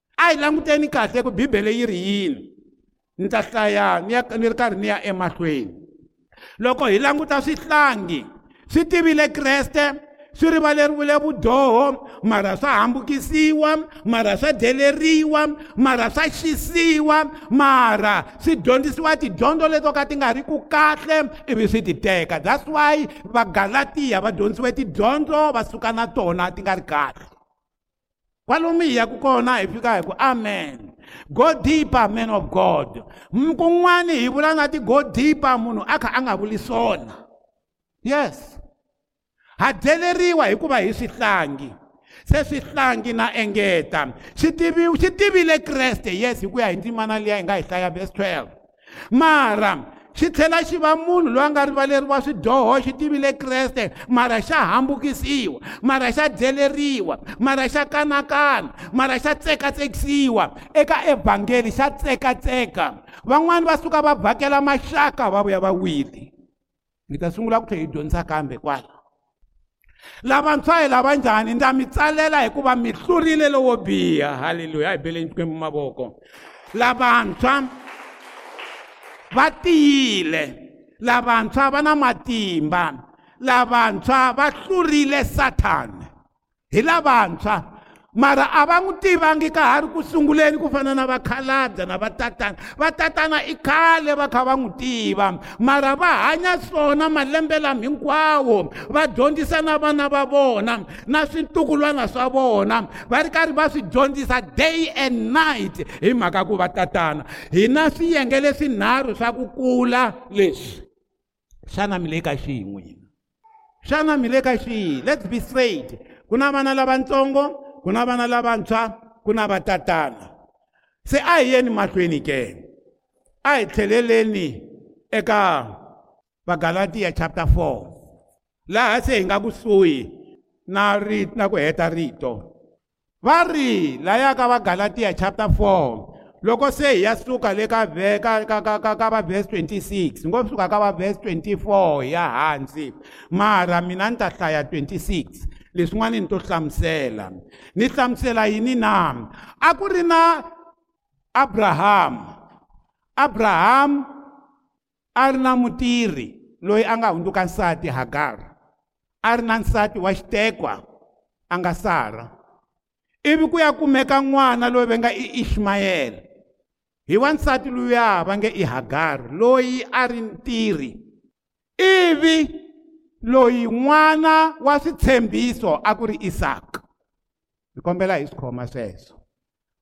a hi languteni kahle ku bibele yi ri yini ni ta hlaya ni ya ni ri karhi ni ya emahlweni loko hi languta swihlangi swi tivile kreste swi rivaleriwile vudyoho mara swa hambukisiwa mara swa deleriwa mara swa xisiwa mara swi dyondzisiwa tidyondzo leto ka ti nga ri ku kahle ivi swi ti teka that's why vagalatiya va dyondzisiwe tidyondzo va suka na tona ti nga ri kahle kwalomu hi yaku kona hi fika hi ku amen go deeper man of god kun'wani hi vula na ti-go deeper munhu a kha a nga vuli swona yes ha dzeleriwa hikuva hi swihlangi se swihlangi na engeta xi tivile kreste yesu hi ku ya hi ndzimana liya hi nga hi hlaya verse 12 mara xi tlhela xi va munhu loyi a nga rivaleriwa swidyoho xi tivile kreste mara xa hambukisiwa mara xa dyeleriwa mara xa kanakana mara xa tsekatsekisiwa eka evhangeli xa tsekatseka van'wani va suka va vhakela maxaka va vuya va wile ngi ta sungula ku tlhe hi dyondzisa kambe kwala lavantshwa hi lava njhani ndza mi tsalela hikuva mi hlurile lowo biha halleluya hi beleni xikwembu mavoko lavantshwa va tiyile lavantshwa va na matimba lavantshwa va hlurile sathana hi lavantshwa mara a va n'wi tivangi ka ha ri ku sunguleni ku fana na vakhalabya na vatatana vatatana i khale va kha va n'wi tiva mara va hanya swona malembe lama hinkwawo va dyondzisa na vana va vona na swintukulwana swa vona va ri karhi va swi dyondzisa day and night hi mhaka ku va tatana hi na swiyenge leswinharhu swa ku kula leswi xana mi le ka xihi n'wina xana mi le ka xihi let's be straight ku na vana lavatsongo ku na vana lavantshwa ku na vatatana se a hi yeni mahlweni ke a hi tlheleleni eka vagalatiya chapter 4 laha se hi nga kusuhi na ri na ku heta rito va ri laya ka vagalatiya chapter 4 loko se hi ya suka le ka veka ka ka ka ka va verse 26 ngo suka ka va verse 24 ya hansi mara mina ni ta hlaya 26 leswin'wana ni to hlamusela ni hlamusela yini na a ku ri na abrahamu abrahamu a ri na mutirhi loyi a nga hundzuka nsati hagar a ri na nsati wa xitekwa a nga sara ivi ku ya kumeka n'wana loyi va nga i ishimayele hi wa nsati luya va nge i hagar loyi a ri ntirhi ivi loyi n'wana wa switshembiso a ku ri isaka hi kombela hi swikhoma sweswo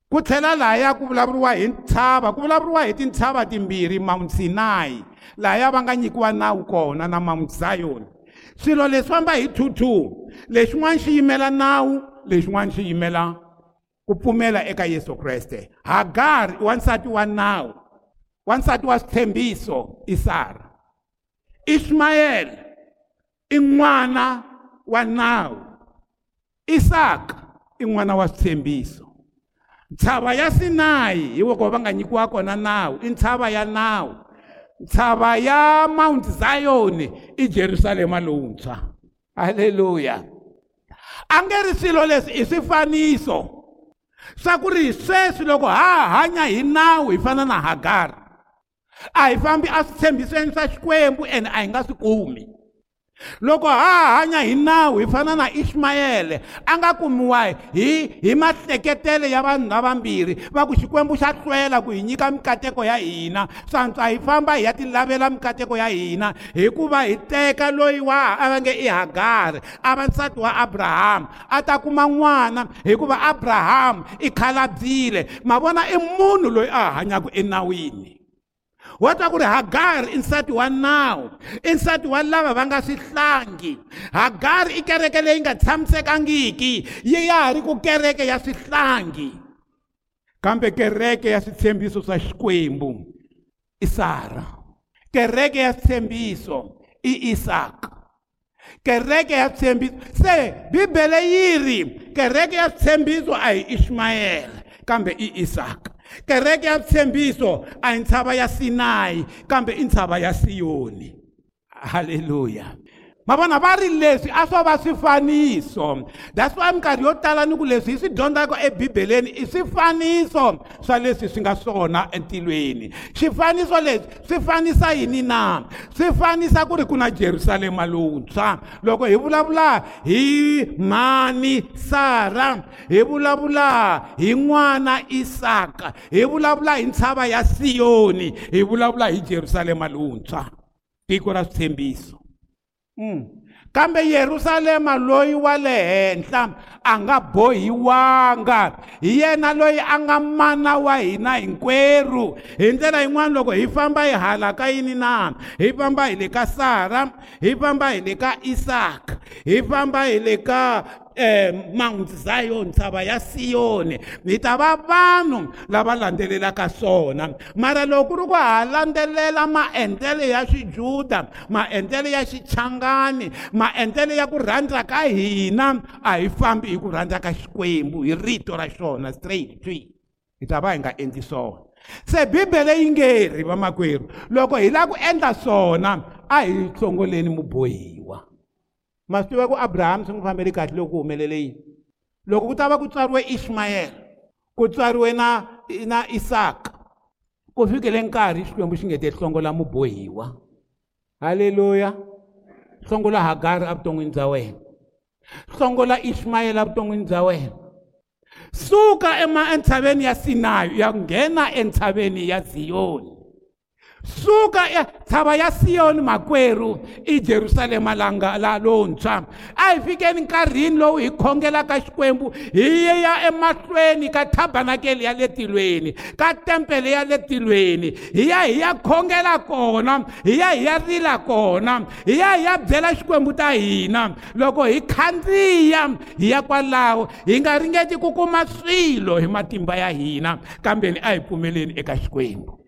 ku tlhela lahaya ku vulavuriwa hi ntshava ku vulavuriwa hi tintshava timbirhi mount sinai lahaya va nga nyikiwa nawu kona na mount zion swilo leswi famba hi two-two lexin'wana xi yimela nawu lexin'wana xi yimela ku pfumela eka yesu kreste hagari i wansati wa nawu wansati wa switshembiso i sara ishmayele i n'wana wa nawu isaka i n'wana wa switshembiso ntshava ya sinayi hi loko va nga nyikiwa kona nawu i ntshava ya nawu ntshava ya mount zion i jerusalema lowuntshwa halleluya a nge ri swilo leswi i swifaniso swa ku ri hi sweswi loko ha hanya hi nawu hi fana na hagari a hi fambi a swi tshembiseni swa xikwembu ene a hi nga swi kumi loko ha hanya hi nawu hi fana na ishimayele a nga kumiwa hi hi mahleketele ya vanhu lavambirhi va ku xikwembu xa hlwela ku hi nyika mikateko ya hina swantswa hi famba hi ya ti lavela mikateko ya hina hikuva hi teka loyi wa a va nge i hagari a va nsati wa abrahamu a ta kuma n'wana hikuva abrahamu i khalabyile ma vona i munhu loyi a hanyaka enawini wa twa ku ri hagari i nsati wa nawu i nsati wa lava va nga swihlangi hagari i kereke leyi nga tshamisekangiki yi ya ha ri ku kereke ya swihlangi kambe kereke ya switshembiso swa xikwembu i sara kereke ya switshembiso i isaka kereke ya switshembiso se bibele yi ri kereke ya switshembiso a hi ishmayele kambe i isaka kereke ya vutshembiso a hi ntshava ya sinayi kambe i ntshava ya siyoni haleluya mavona va ri leswi a swo va swifaniso that's why minkarhi yo tala ni ku leswi hi swi dyondzaka ebibeleni i swifaniso swa leswi swi nga swona entilweni xifaniso leswi swi fanisa yini na swi fanisa ku ri ku na jerusalema lowuntshwa loko hi vulavula hi mhani sara hi vulavula hi n'wana isaka hi vulavula hi ntshava ya siyoni hi vulavula hi jerusalema lowuntshwa tiko ra switshembiso Mm. kambe yerusalema loyi wa le henhla a nga bohiwanga hi yena loyi a nga mana wa hina hinkwerhu hi ndlela yin'wana loko hi famba hi hala ka yini na hi famba hi le ka sara hi famba hi le ka isaka hi famba hi le ka Eh, Mount Zion tsaba ya siyone vita va vanhu lava landzelelaka swona mara loko ku ri ku ha landzelela maendlelo ya swijuda maendlelo ya xichangani maendlelo ya ku rhandza ka hina a hi fambi hi ku rhandza ka xikwembu hi rito ra xona straight tree hi ta va hi nga endli swona se bibele yi nge ri vamakwerhu loko hi lava ku endla swona a hi hlongoleni mubohiwa ma swi tiva ku abrahamu swi n'wi fambele kahle loko ku humelele yini loko ku ta va ku tswariwe ishimayele ku tswariwe na na isaka ku fikele nkarhi xikwembu xi nge te hlongola mubohiwa halleluya hlongola hagari evuton'wini bya wena hlongola ishimayele evuton'wini bya wena suka ema entshaveni ya sinayo ya nghena entshaveni ya ziyoni suka e, ya tshava ya siyoni makweru ijerusalema langa la lontshwa a hi fikeni nkarhini lowu hi khongelaka xikwembu hi ye ya emahlweni ka thabanakele ya le tilweni ka tempele ya le tilweni hi ya hi ya khongela kona hi ya hi ya rila kona hi ya hi ya byela xikwembu ta hina loko hi khandziya hi ya kwalaho hi nga ringeti ku kuma swilo hi matimba ya hina kambeni a hi pfumeleni eka xikwembu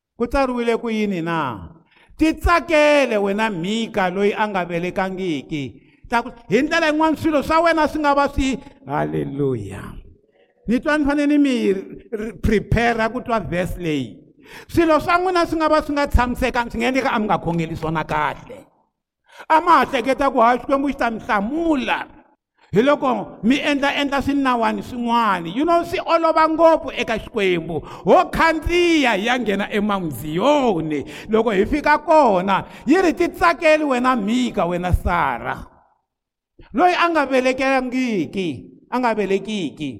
ku tsariwile ku yini na ti tsakele wena mhika loyi a nga velekangiki ta hi ndlela yin'wana swilo swa wena swi nga va swi haleluya ni twa ni fanele mi prepare ku twa verse leyi swilo swa n'wina swi nga va swi nga tshamisekanga swi nga endleka a mi nga khongeli swona kahle a ma ha hleketa ku ha xikwembu xi ta mi hlamula hi loko mi endlaendla swinawana swin'wana you know swi olova ngopfu eka xikwembu ho khandziya hi ya nghena emamuziyoni loko hi fika kona yi ri ti tsakeli wena mhika wena sara loyi a nga velekangiki a nga velekiki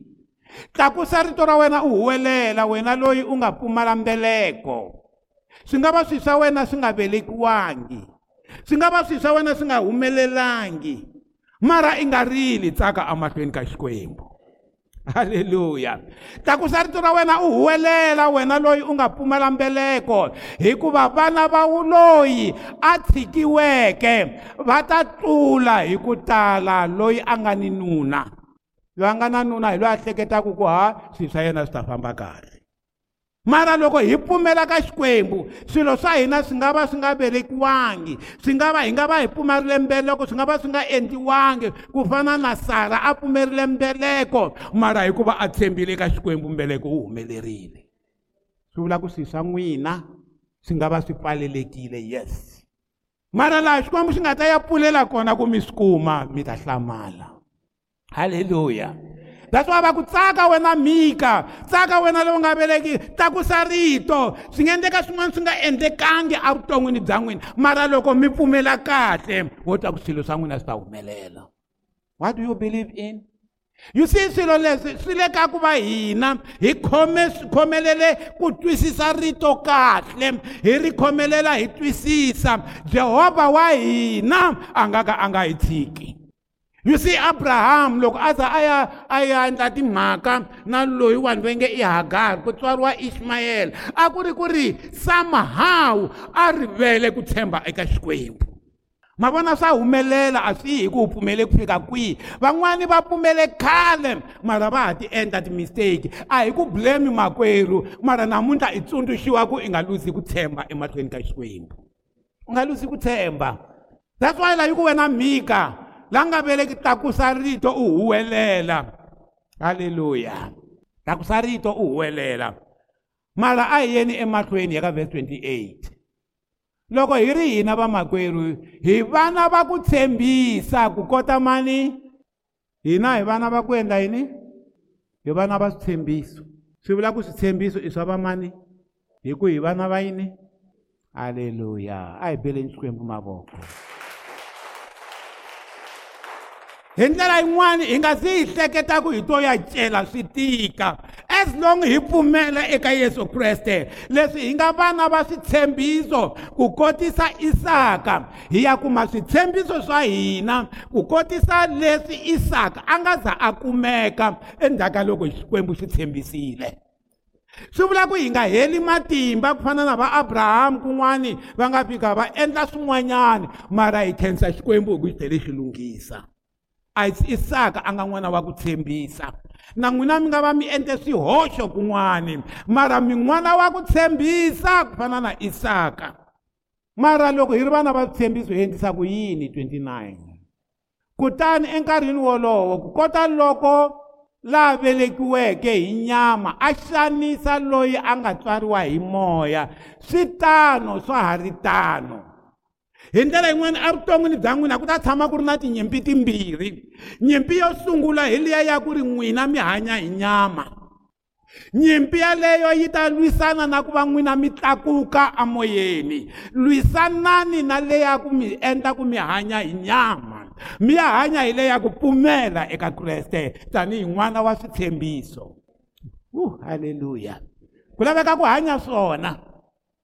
tlakusa rito ra wena u huwelela wena loyi u nga pfumala mbeleko swi nga va swi swa wena swi nga velekiwangi swi nga va swi swa wena swi nga humelelangi mara i nga rili tsaka amahlweni ka xikwembu haleluya tlakusa rito ra wena u huwelela wena loyi u nga pfumala mbeleko hikuva vana va loyi a tshikiweke va ta tlula hi ku tala loyi a nga ni nuna loyi a nga na nuna hi loyi a hleketaka ku ha swilo swa yena swi ta famba kahle mara loko hi pfumela ka xikwembu swilo swa hina swi nga va swi nga velekiwangi swi nga va hi nga va hi pfumerile mbeleko swi nga va swi nga endliwangi ku fana na sara a pfumerile mbeleko mara hikuva a tshembile ka xikwembu mbeleko wu humelerile swi vula ku swilo swa n'wina swi nga va swi pfalelekile yes mara laha xikwembu xi nga ta ya pfulela kona ku mi swi kuma mi ta hlamala haleluya that's why va ku tsaka wena mhika tsaka wena lowu nga veleki tlakusa rito swi nga endleka swin'wana swi nga endlekangi evuton'wini bya n'wina mara loko mi pfumela kahle wo ta ku swilo swa n'wina swi ta humelela what do you believe in you see swilo leswi swi le ka ku va hina hi khome khomelele ku twisisa rito kahle hi ri khomelela hi twisisa jehovha wa hina a nga ka a nga hi tshiki you see abrahamu loko a za a ya a ya endla timhaka na loyi vanhu va nge i hagari ku tswariwa ismayele a ku ri ku ri somehow a rivele ku tshemba eka xikwembu mavona swa humelela a swi yi hi ku u pfumele ku fika kwihi van'wani va pfumele khale mara va ha ti endla timisteki a hi ku blame makwerhu mara namuntlha i tsundzuxiwa ku i nga luzi ku tshemba emahlweni ka xikwembu u nga luzi ku tshemba that's why layi ku wena mhika la nga veleki tlakusa rito u huwelela halleluya tlakusa rito u huwelela mara a hi yeni emahlweni ya ka vhesi 28 loko hi ri hina vamakwerhu hi vana va ku tshembisa ku kota mani hina hi vana va ku endla yini hi vana va switshembiso swi vula ku switshembiso i swa va mani hi ku hi vana va yini halleluya a hi beleni xikwembu mavoko hi ndlela yin'wani hi nga se yi hleketaku hi to ya cela swi tika as long hi pfumela eka yesu kreste leswi hi nga vana va switshembiso ku kotisa isaka hi ya kuma switshembiso swa hina ku kotisa leswi isaka a nga za a kumeka endzhaku ka loko xikwembu xi tshembisile swi vula ku hi nga heli matimba ku fana na va abrahamu kun'wani va nga fika va endla swin'wanyani mara hi khensa xikwembu hi ku xi tele xi lunghisa a isaka a nga n'wana wa ku tshembisa na n'wina mi nga va mi endle swihoxo kun'wani mara mi n'wana wa ku tshembisa ku fana na isaka mara loko hi ri vana va tshembiso hi endlisa ku yini 29 kutani enkarhini wolowo ku kota loko laha velekiweke hi nyama a xanisa loyi a nga tswariwa hi moya swi tano swa ha ri tano hi ndlela yin'wana evuton'wini bya n'wina ku ta tshama ku ri na tinyimpi timbirhi nyimpi yo sungula hi liya ya ku ri n'wina mi hanya hi nyama nyimpi yaleyo yi ta lwisana na ku va n'wina mi tlakuka amoyeni lwisanani na leya ku mi endla ku mi hanya hi nyama mi ya hanya hi leya ku pfumela eka kreste tanihi n'wana wa switshembiso u uh, halleluya ku laveka ku hanya swona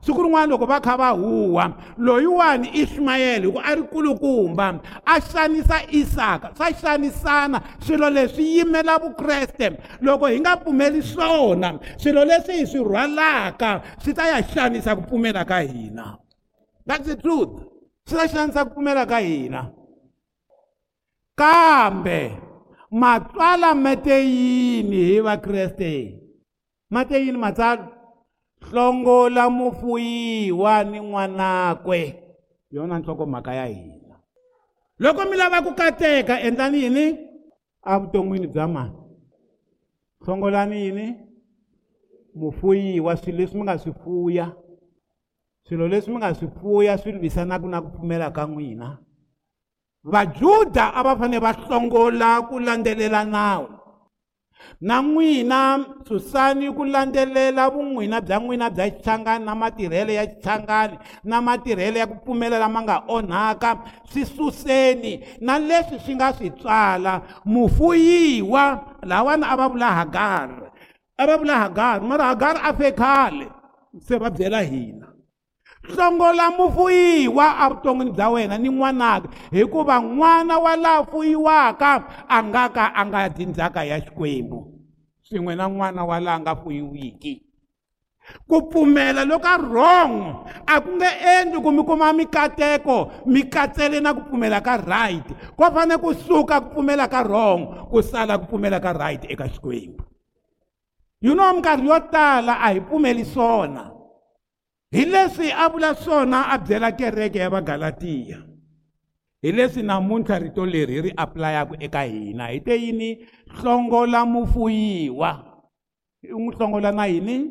siku rin'wana loko va kha va huwa loyiwani ismayele hi ku a ri kulukumba a xanisa isaka swa xanisana swilo leswi yimela vukreste loko hi nga pfumeli swona swilo leswi hi swi rhwalaka swi ta ya xanisa ku pfumela ka hina that's the truth swi ta xanisa ku pfumela ka hina kambe matsalwa ma te yini hi vakreste ma te yini matsalwa hlongola mufuyiwa ni n'wanakwe yona nhlokomhaka ya hina loko mi lava ku kateka endlani yini avuton'wini bya mani hlongolani yini mufuyiwa swilo leswi mi nga swi fuya swilo leswi mi nga swi fuya swi lwisanaka na ku pfumela ka n'wina vajuda a va fanele va hlongola ku landzelela nawu na n'wina susani ku landzelela vun'wina bya n'wina bya xihlangani na matirhelo ya xihlangani na matirhelo ya ku pfumela lama nga onhaka swi suseni na leswi swi nga swi tswala mufuyiwa lawana a va vula hagari a va vula hagari mara hagari a fe khale se va byela hina hlongola mufuyiwa evuton'wini bya wena ni n'wanaka hikuva n'wana wa laha fuyiwaka a nga ka a nga dyi ndzhaka ya xikwembu swin'we na n'wana wa laha nga fuyiwiki ku pfumela loko a wrong a ku nge endli ku mi kuma mikateko mi katsele na ku pfumela ka right ko fanele ku suka ku pfumela ka wrong ku sala ku pfumela ka right eka xikwembu you know minkarhi yo tala a hi pfumeli swona hi leswi a vula swona a byela kereke ya vagalatiya hi leswi namuntlha rito leri ri apulayaka eka hina hi te yini hlongola mufuyiwa u n'wi hlongola na yini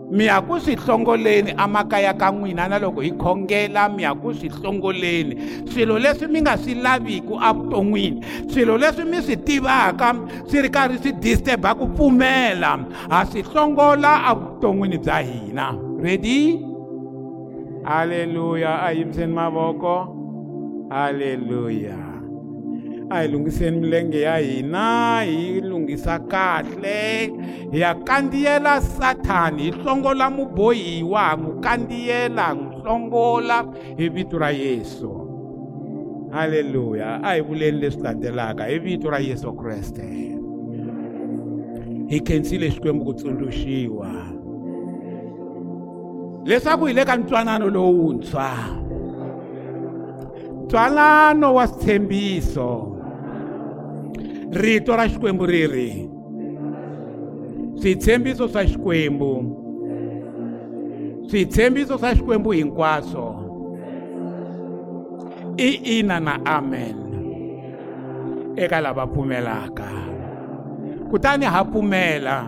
mi ya ku swi hlongoleni emakaya ka n'wina na loko hi khongela mi ya ku swi hlongoleni swilo leswi mi nga swi laviki evuton'wini swilo leswi mi swi tivaka swi ri karhi swi disturba ku pfumela ha swi hlongola evuton'wini bya hina ready halleluya a yimiseni mavoko halleluya a hi lunghiseni milenge ya hina hi lunghisa kahle hi ya kandziyela sathani hi tsongola mubohiwa n'wi kandziyela n'wi tsongola hi vito ra yesu halleluya a hi vuleni leswi landzelaka hi vito ra yesu kreste hi khensile xikwembu ku tsundzuxiwa leswaku hi le ka ntwanano lowuntshwa ntswanano wa switshembiso rito ra xikwembu riri switshembiso swa xikwembu switshembiso swa xikwembu hinkwaswo i ina na amen eka lava pfumelaka kutani ha pfumela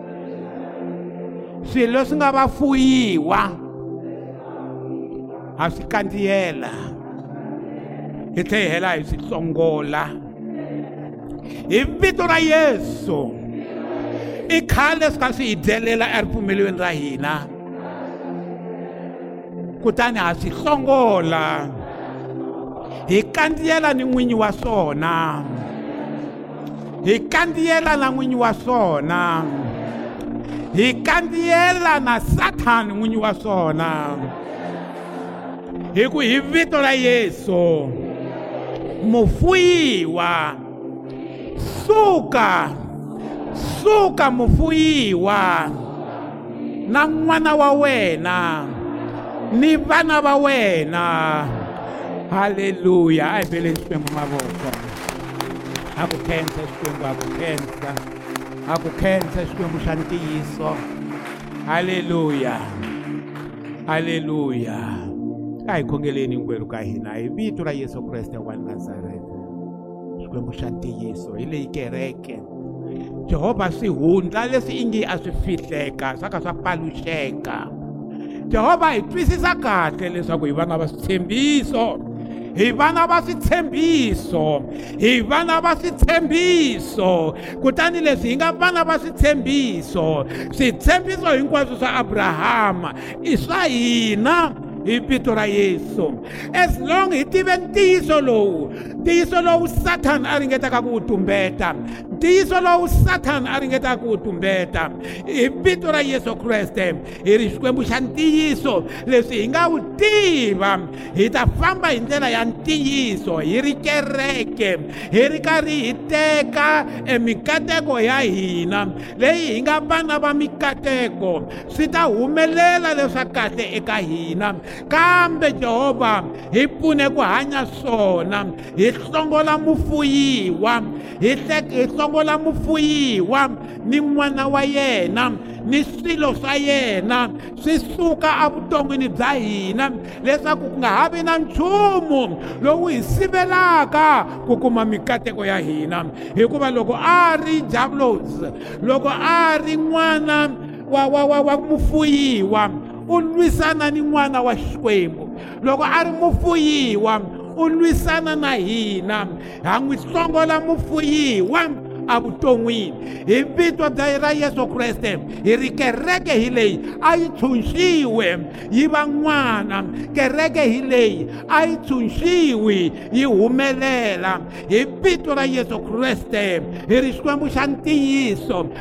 swilo leswi nga va fuyiwa ha swi kandziyela hi tlhe hi hela hi swi tsongola hi vito ra yesu i khale swi ka swi hi delela eripfumelweni ra hina kutani ha swi hlongola hi kandziyela ni n'winyi wa swona hi kandziyela na n'winyi wa swona hi kandziyela na sathani n'winyi wa swona hi ku hi vito ra yesu mufuyiwa suka suka mufuyiwa na n'wana wa wena ni vana va wena haleluya a hi beleni xikwembu mavoko a ku khensa xikwembu a ku khensa a ku khensa xikwembu xa ntiyiso haleluya haleluya a hi khongeleni hinkwerhu ka hina hi vito ra yesu kreste wa nazareta xikwembu xa ntiyiso hi leyi kereke Jehova sihundla leswi ingi a swi fihleka swa ka swa paluxeka Jehova hi twisisa kahle leswaku hi vana va switshembiso hi vana va switshembiso hi vana va switshembiso kutani leswi hi nga vana va switshembiso switshembiso hinkwaswo swa abrahama i swa hina hi vito ra yesu as long hi tive ntiyiso lowu ntiyiso lowu sathana a ringetaka ku wu tumbeta ntiyiso lowu sathana a ringeta ku wu tumbeta hi vito ra yesu kreste hi ri xikwembu xa ntiyiso leswi hi nga wu tiva hi ta famba hi ndlela ya ntiyiso hi ri kereke hi ri karhi hi teka emikateko ya hina leyi hi nga vana va mikateko swi ta humelela leswa kahle eka hina kambe jehovha hi pfune ku hanya swona hi hlongola mufuyiwa hi hlongola lovola mupfuyiwa ni n'wana wa yena ni swilo swa yena swi suka evuton'wini bya hina leswaku ku nga ha vi na nchumu lowu hi sivelaka ku kuma mikateko ya hina hikuva loko a ri javlos loko a ri n'wana wa wa wa wa mufuyiwa u lwisana ni n'wana wa xikwembu loko a ri mufuyiwa u lwisana na hina ha n'wi tsongola mufuyiwa I hi vito ra yesu kreste hi ri kereke hi leyi a yi tshunxiwi yi va n'wana kereke hi leyi a yi tshunxiwi yi humelela hi vito ra yesu kreste hi ri xikwembu xa ntiyiso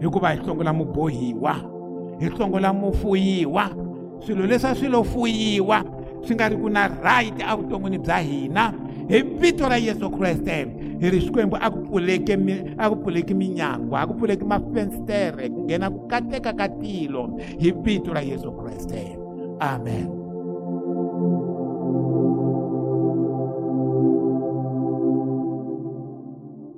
hikuva hi hlongola mubohiwa hi hlongola mufuyiwa swilo leswi a swi lo fuyiwa swi nga ri ku na right evuton'wini bya hina hi vito ra yesu kreste hi ri xikwembu a ku pfuleki a ku pfuleki minyangwa a ku pfuleki mafenstere ku nghena ku kateka ka tilo hi vito ra yesu kreste amen